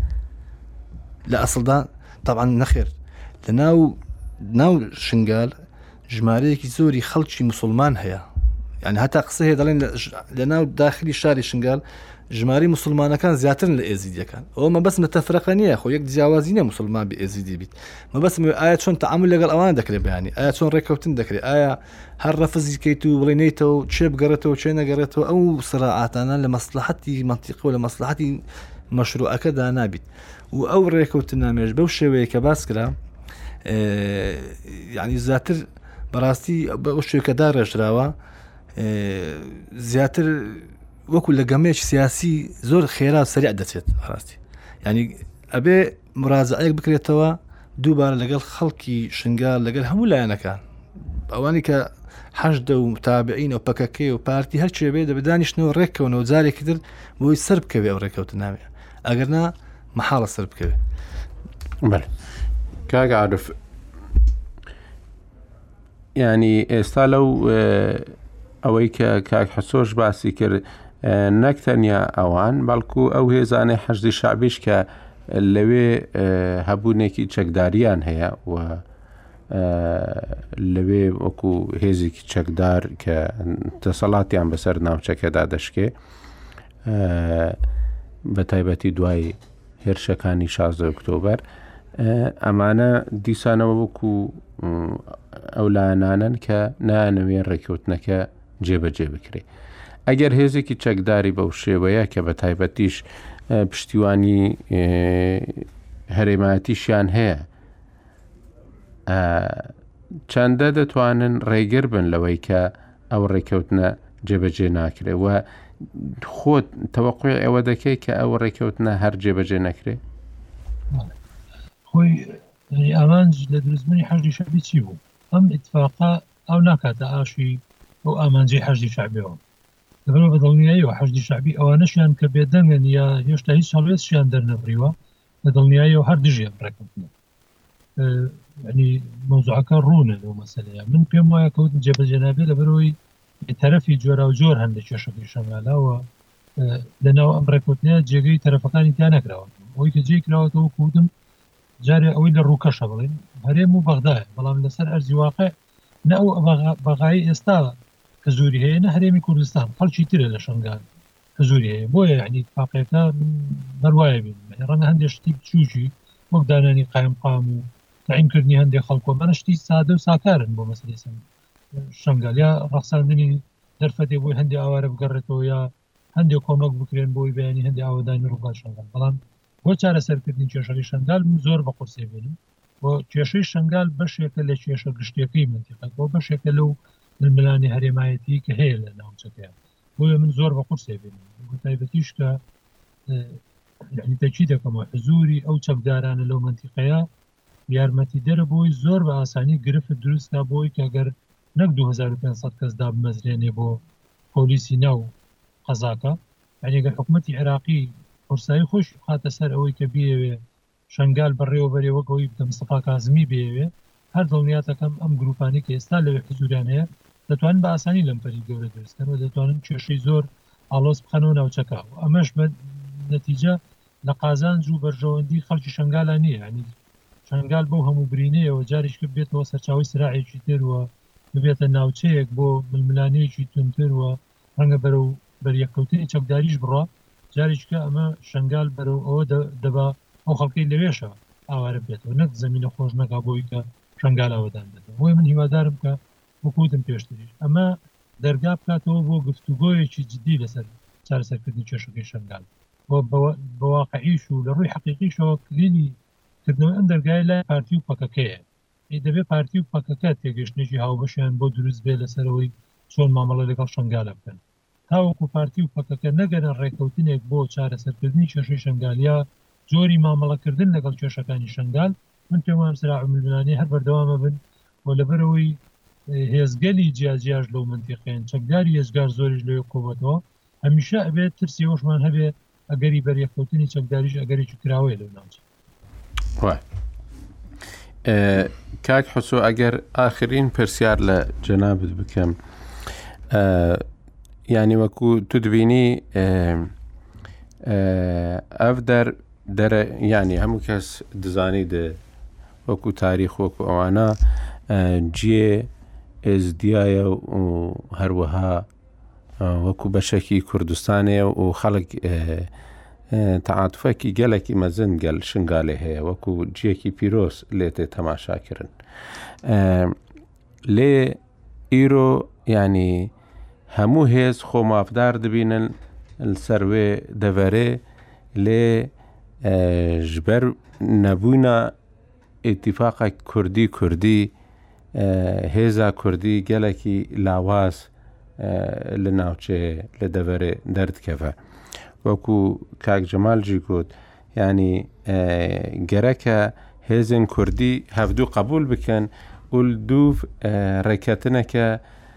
لە ئەسڵدا تاوان نەخێر لە ناو ناو شنگال ژمارەیەکی زۆری خەڵکی مسلمان هەیە یعنی هەتا قسە هەیە دەڵێن لە ناو داخلی شاری شنگال ژماری مسلمانەکان زیاترن لە ئێزیدیەکان ئەوە مەبەست مە تەفرەقە نییە خۆ یەک جیاوازی نیە مسلمان بە ئێزیدی بیت مەبەست ئایا چۆن تعامل لەگەڵ ئەوان دەکرێت بیانی ئایا چۆن ڕێککەوتن دەکرێت ئایا هەر ڕەفزی کەیت و بڵێ نیتەوە چێ بگەڕێتەوە چێ نەگەڕێتەوە ئەو سراعاتانە لە مەسلحەتی منتیقە و لە مەسلحەتی مەشروعەکەدا نابیت و ئەو ڕێکەوت نامێش بەو شێوەیە کە باس کرا یعنی زیاتر بەڕاستی بە شوێکەدا ڕێژراوە زیاتر وەکو لە گەمێک سیاسی زۆر خێرا سەرع دەچێت ڕاستی ینی ئەبێ مراجعەیەک بکرێتەوە دووبارە لەگەڵ خەڵکی شنگال لەگەر هەموو لایەنەکان ئەوانی کە حەشدە و تابعین و پەکەکەی و پارتی هەرچێ بێ دەبدانیشتنەوە ڕێککەونەوە جارێکی تر بۆی سەر بکەوێ ئەو ڕێکەوت ناوێ ئەگەرنا محاڵە سەر بکەوێت کاگە عادف یانی ئێستا لەو ئەوەی کە کاک حسۆش باسی کرد نەک تەنیا ئەوان بەڵکو ئەو هێزانەی حەشدی شعبیش کە لەوێ هەبوونێکی چەکداریان هەیە و لەوێ وەکو هێزێکی چەکدار کە دەسەڵاتیان بەسەر ناوچەکەدا دەشکێ بە تایبەتی دوای هێرشەکانی شازدە ئۆکتۆبەر ئەمانە دیسانەوە وەکو ئەو لایەنانن کە نانەوێ ڕێککەوتنەکە جێبەجێ بکرێت. ئەگەر هێزێکی چەکداری بەو شێوەیە کە بە تایبەتیش پشتیوانی هەرێماتیشیان هەیە چەندە دەتوانن ڕێگر بن لەوەی کە ئەو ڕێککەوتنە جێبەجێ ناکرێ و خۆت تەوەقی ئەوە دەکەیت کە ئەو ڕێککەوتنە هەر جێبەجێ نەکرێ خۆی ئامانج لە دروستبوونی حەجی شەبی چی بوو ئەم اتفاقا ئەو ناکاتە ئاشی ئەو ئامانجی حەجی شعبەوە لەبەرەوە بە دڵنیاییەوە حەجی شعبی ئەوانەشیان کە بێدەنگن یا هێشتا هیچ هەڵوێستشیان دەرنەبریوە بە دڵنیاییەوە هەر دژیان ڕێککەوتنە ینی مەوزعەکە ڕوونە لەو مەسلەیە من پێم وایە کەوت جێبەجێنابێ لە بەرەوەی تەرەفی جۆرا و جۆر هەن لە کێشەکەی شەنگالاوە لەناو ئەم ڕێکوتنە جێگەی تەرەفەکانی تا نەکراوە ئەوی کە جێ کراوەەوە کووتم جارێ ئەوەی لە ڕووکەشە بڵێن هەرێم و بەغدای بەڵام لەسەر ئەرزی واقع نە ئەو بەغایی ئێستا حزوری هەیە نە هەرێمی کوردستان خەڵکی ترە لە شنگال حزوری هەیە بۆیە یعنی فاقەکە بەروایە بین ڕەنگ هەندێک شتی بچووکی وەک دانانی قایم قام و تعیمکردنی هەندێک خەڵکۆ بەنشتی سادە و ساکارن بۆ مەسلسم شنگالیا ڕەخساندنی دەرفەتێ بۆی هەندی ئاوارە بگەڕێتەوە یا هەندێ کۆمەک بکرێن بۆی بەیانی هەندێ ئاوەدانی ڕووبار شەنگال بەڵام بۆ چارەسەرکردنی کێشەکەی شەنگال من زۆر بە قورسێ بینم و کێشەی شەنگال بەشێکە لە کێشە گشتەکەی منتیقە بۆ بەشێکە لەو ململانی هەرێمایەتی کە هەیە لە ناوچەکەیان بۆیە من زۆر بە قورسێ بینم تایبەتیش کە تەکی دەکەمەوە حزوری ئەو چەکدارانە لەو منتیقەیە یارمەتیدەرە بۆی زۆر بە ئاسانی گرفت دروست کا بۆی کە گەر نەک دوو هەزار و پێنج سەد کەس دابمەزرێنێ بۆ پۆلیسی ناو قەزاکە یانی گەر حکومەتی عێراقی قورسایی خۆشی بخاتە سەر ئەوەی کە بیەوێ شەنگال بەڕێوە بەرێ وەک ئەوەی بتە مستەفا کازمی بیەوێ هەر دڵنیاتەکەم ئەم گروپانی کە ئێستا لەوێ حزوریان هەیە دەتوان بە ئاسانی لەم پەری گەورە دروستکەن و دەتوانن کێشەی زۆر ئالۆز بخەنەوە ناوچەکە و ئەمەش بە نەتیجە لە قازانج و بەرژەوەندی خەڵکی شەنگالا نیە یانی شەنگال بەو هەموو برینەیەوە جاریش کرد بێتەوە سەرچاوی سراعێکی تر و ببێتە ناوچەیەک بۆ ململانێکی تونتر و ڕەنگە بەرەو بەریەککەوتنی چەکداریش بڕا جاریشکە ئەمە شەنگال بەرەو ئەوە دەبا ئەو خەڵکی لەوێشە ئاوارە بێتەوە نەک زمینە خۆش نەکا بۆی کە شنگالاوەدان بێت بۆی من هیوادارم کە وکوتم پێشتریش ئەمە دەرگا بکاتەوە بۆ گفتوگۆیەکی جددی لەسەر چارەسەرکردنی کێشەکەی شنگال و بە واقعیش و لە ڕووی حەقیقیشەوە کلیلی کردنەوەی ئەم دەرگایە لای پارتی و پەکەکەیە. ئەی دەبێ پارتی و پەکەکە تێگەشتنێکی هاوبەشیان بۆ دروست بێ لەسەرەوەی چۆن مامەڵە لەگەڵ شەنگالە بکەن. تاوەکو پارتی و پەکەکە نەگەنە ڕێکەوتنێک بۆ چارەسەرکردنی کێشەی شەنگالیا جۆری مامەڵەکردن لەگەڵ کێشەکانی شەنگال من پێم وام سراع و ململانێ هەر بەردەوامە بن و لەبەرەوەی هێزگەلی جیاجیاش لەو منتیقێن چەکداری یەجگار زۆریش لەوێ کۆبەتەوە هەمیشە ئەبێت ترسی ئەوشمان هەبێ ئەگەری بەریەکەوتنی چەکداریش ئەگەرێکی کراوەیە لەو ناوچە کاک حسۆ ئەگەر ئاخرین پرسیار لە جەنابت بکەم ینی وەکو تو دبینی ئەف دەر دەرە ینی هەموو کەس دزانی دێ وەکو تاریخ وەکو ئەوانە جێ ئێزدایە و هەروەها وەکو بەشەکی کوردستانێ و خەڵک تەعاتفەکی گەلێکی مەزن گەل شنگالێ هەیە وەکو جیەکی پیرۆز لێ تێ تەماشاکردن لێ ئیرۆ ینی هەموو هێز خۆمافدار دبینن سەروێ دەڤەرێ لێ ژبەر نەبووینە ئیتیفاقە کوردی کوردی هێزا کوردی گەلەکی لاواز لە ناوچەیە لە دەڤەرێ دەردکەڤە وەکو کاک جەمال جی گوت ینی گەرەکە هێزن کوردی هەفتوو قبول بکەن ول دوو ڕێکەتنەکە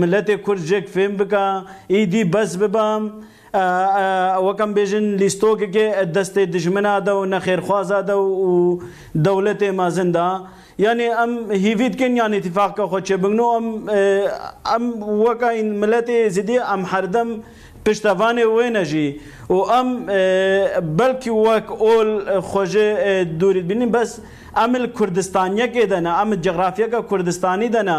ملەتێ کورد ژێک فێم بکا ئیدی بەس ببا ئە ئە وەک ئەم بێژن لیستۆکەکێ ئە دەستێ دژمنا دەو نەخێرخوازا دەو و دەولەتێ مەزن دا یانێ ئەم هیڤید کێن یان ئیتیفاق کە خوەچێ بگنۆ ئەم ئە ئەم وەک ئاین ملەتێ ئێزیدیە ئەم حەردەم پشتە ڤانێ وێنە ژی و ئەم ئە بەلک وەک ئۆل خوەژێ ئە دورید بینین بەس ئەمل کوردستانیەکێ دەنە ئەم جغرافیەکە کوردستانی دەنە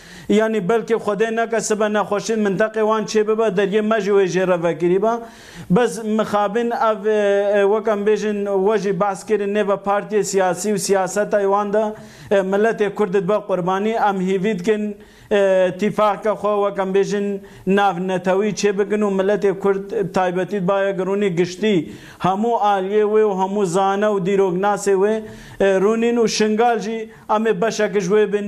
یانی بەلکێ خودێ نەکە سبە نەخوەشیت من تەقێ وان چێ ببە دەریێ مەژی وێ ژێ رە ڤەکیری بە بەس مخابن ئەڤ وەک ئەم بێژن وەژی بەعس کێرن نێڤە پارتیێ سیاسی و سیاسەتای وان دە ملەتێ کوردت بە قوربانی ئەم هیڤید کن تیفاق کە خوە وەک ئەم بێژن ناڤ نەتەوی چێ بگن و ملەتێ کورد تایبەتیت بایە گرونی گشتی هەمو ئالیێ وێ و هەمو زانە و دیرۆک ناسێ وێ رونین و شنگال ژی ئەمێ بەشەکش وێ بن